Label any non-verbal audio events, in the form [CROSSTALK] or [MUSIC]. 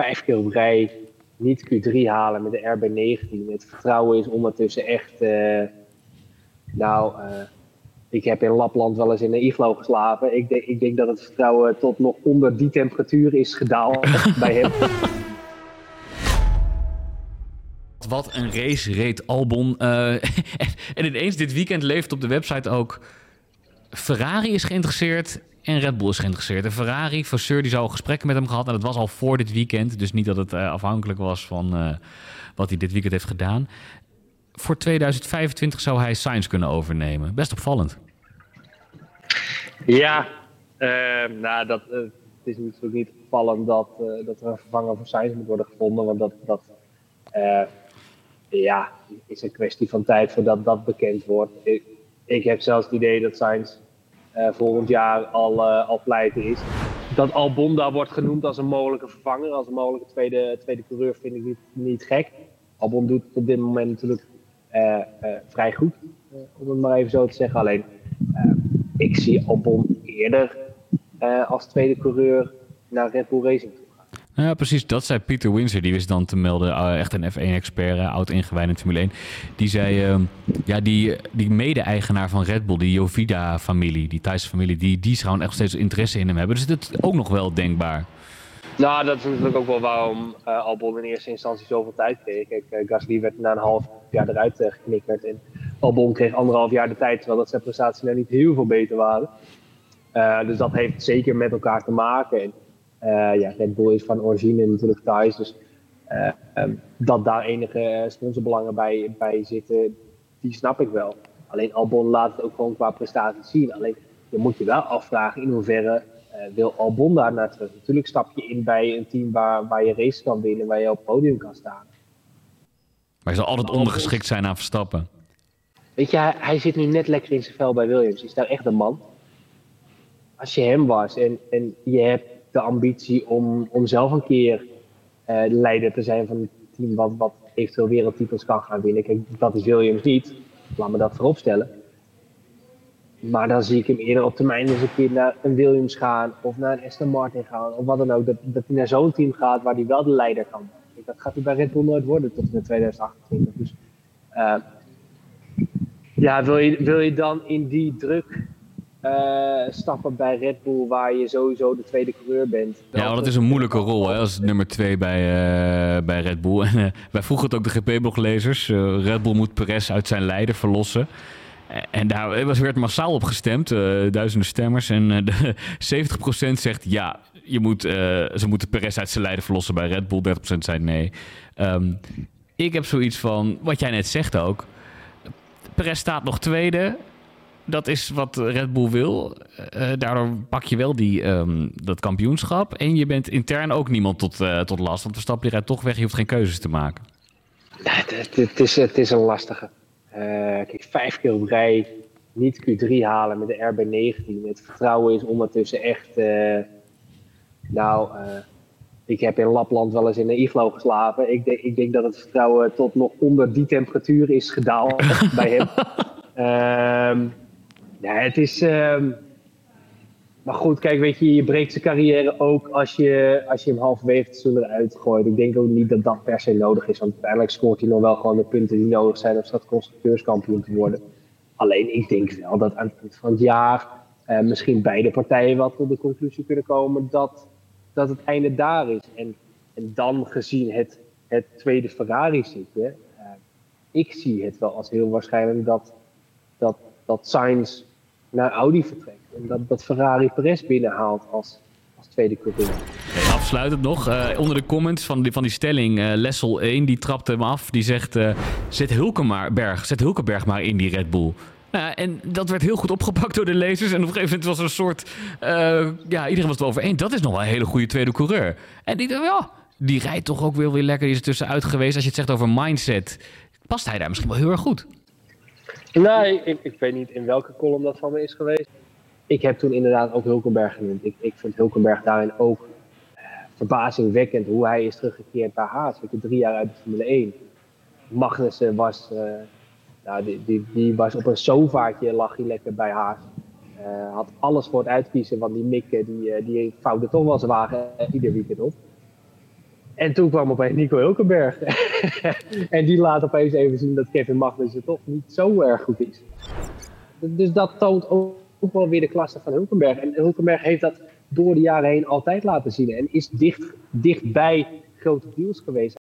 vijf keer op rij niet Q3 halen met de RB19. Het vertrouwen is ondertussen echt. Uh, nou, uh, ik heb in Lapland wel eens in een iglo geslapen. Ik denk, ik denk dat het vertrouwen tot nog onder die temperatuur is gedaald [LAUGHS] bij hem. Wat een race reed Albon. Uh, [LAUGHS] en ineens dit weekend leeft op de website ook... Ferrari is geïnteresseerd en Red Bull is geïnteresseerd. En Ferrari, Vasseur, die zou al gesprekken met hem gehad. En dat was al voor dit weekend. Dus niet dat het uh, afhankelijk was van uh, wat hij dit weekend heeft gedaan. Voor 2025 zou hij Sainz kunnen overnemen. Best opvallend. Ja, uh, nou, dat, het is natuurlijk niet opvallend dat, dat er een vervanger voor Sainz moet worden gevonden. Want dat, dat ja, is een kwestie van tijd voordat dat bekend wordt. Ik, ik heb zelfs het idee dat Sainz volgend jaar al, uh, al pleiten is. Dat Albon daar wordt genoemd als een mogelijke vervanger, als een mogelijke tweede, tweede coureur, vind ik niet, niet gek. Albon doet het op dit moment natuurlijk uh, vrij goed, om het maar even zo te zeggen. Alleen, ik zie Albon eerder als tweede coureur naar Red Bull Racing. Ja, precies. Dat zei Pieter Windsor. Die wist dan te melden, uh, echt een F1-expert, uh, oud ingewijd in Formule 1. Die zei, uh, ja, die, die mede-eigenaar van Red Bull, die Jovida-familie, die Thaise familie, die, die echt steeds interesse in hem hebben. Dus dat is ook nog wel denkbaar. Nou, dat is natuurlijk ook wel waarom uh, Albon in eerste instantie zoveel tijd kreeg. Kijk, Gasly werd na een half jaar eruit geknikkerd. En Albon kreeg anderhalf jaar de tijd, terwijl dat zijn prestaties nou niet heel veel beter waren. dus dat heeft zeker met elkaar te maken. En, ja, Red Bull is van origine natuurlijk thuis. Dus uh, um, dat daar enige sponsorbelangen bij, bij zitten, die snap ik wel. Alleen Albon laat het ook gewoon qua prestaties zien. Alleen je moet je wel afvragen in hoeverre uh, wil Albon daar naar terug. Natuurlijk stap je in bij een team waar, waar je race kan winnen, waar je op het podium kan staan. Maar hij zal altijd ondergeschikt zijn aan Verstappen. Weet je, hij, hij zit nu net lekker in zijn vel bij Williams. Is daar echt een man? Als je hem was en, en je hebt de ambitie om, om zelf een keer uh, leider te zijn van een team wat, wat eventueel wereldtitels kan gaan winnen. Kijk, dat is Williams niet. Laat me dat voorop stellen. Maar dan zie ik hem eerder op termijn eens een keer naar een Williams gaan of naar een Aston Martin gaan of wat dan ook. Dat, dat hij naar zo'n team gaat waar hij wel de leider kan worden. Dat gaat hij bij Red Bull nooit worden tot in 2028. Dus uh, ja, wil je, wil je dan in die druk uh, stappen bij Red Bull waar je sowieso de tweede coureur bent. Ja, want dat is een moeilijke rol hè, als nummer twee bij, uh, bij Red Bull. [LAUGHS] En, uh, wij vroegen het ook de GP-bloglezers. Red Bull moet Perez uit zijn leider verlossen. En daar was, werd massaal op gestemd, duizenden stemmers. En de [LAUGHS] 70% zegt ja, je moet, ze moeten Perez uit zijn leider verlossen bij Red Bull. 30% zei nee. Um, ik heb zoiets van, wat jij net zegt ook. Perez staat nog tweede dat is wat Red Bull wil. Uh, daardoor pak je wel die, um, dat kampioenschap. En je bent intern ook niemand tot, uh, tot last. Want Verstappen rijdt toch weg. Je hoeft geen keuzes te maken. Ja, het, het, is, het is een lastige. Uh, kijk, vijf keer op rij niet Q3 halen met de RB19. Het vertrouwen is ondertussen echt... nou, ik heb in Lapland wel eens in een iglo geslapen. Ik denk, ik denk dat het vertrouwen tot nog onder die temperatuur is gedaald [LAUGHS] bij hem. [LAUGHS] Ehm, ja, het is. Um... Maar goed, kijk, weet je, je breekt zijn carrière ook als je, als je hem halverwege het seizoen eruit gooit. Ik denk ook niet dat dat per se nodig is, want uiteindelijk scoort hij nog wel gewoon de punten die nodig zijn om dat constructeurskampioen te worden. Alleen ik denk wel dat aan het eind van het jaar uh, misschien beide partijen wel tot de conclusie kunnen komen dat, dat het einde daar is. En, en dan gezien het, het tweede Ferrari zitten, uh, ik zie het wel als heel waarschijnlijk dat, dat, dat Sainz naar Audi vertrekt. En dat, dat Ferrari Perez binnenhaalt als, als tweede coureur. Afsluitend nog, uh, onder de comments van die, van die stelling, uh, Lessel 1, die trapte hem af. Die zegt, uh, zet, Hulkenberg, zet Hulkenberg maar in die Red Bull. Nou, en dat werd heel goed opgepakt door de lezers. En op een gegeven moment was er een soort... ja, iedereen was het over één. Dat is nog wel een hele goede tweede coureur. En die dacht, ja, die rijdt toch ook weer, weer lekker. Die is er tussenuit geweest. Als je het zegt over mindset, past hij daar misschien wel heel erg goed. Nee, ik, ik, weet niet in welke column dat van me is geweest. Ik heb toen inderdaad ook Hulkenberg genoemd. Ik, ik vind Hulkenberg daarin ook uh, verbazingwekkend hoe hij is teruggekeerd bij Haas. Ik drie jaar uit de Formule 1. Magnussen was, uh, nou, die, die, die, was op een sofaatje, lag hij lekker bij Haas. Uh, had alles voor het uitkiezen, want die Mikke die, die vouwde toch wel zijn wagen ieder weekend op. En toen kwam opeens Nico Hulkenberg. [LAUGHS] en die laat opeens even zien dat Kevin Magnussen toch niet zo erg goed is. Dus dat toont ook wel weer de klasse van Hulkenberg. En Hulkenberg heeft dat door de jaren heen altijd laten zien. En is dicht, dichtbij grote deals geweest.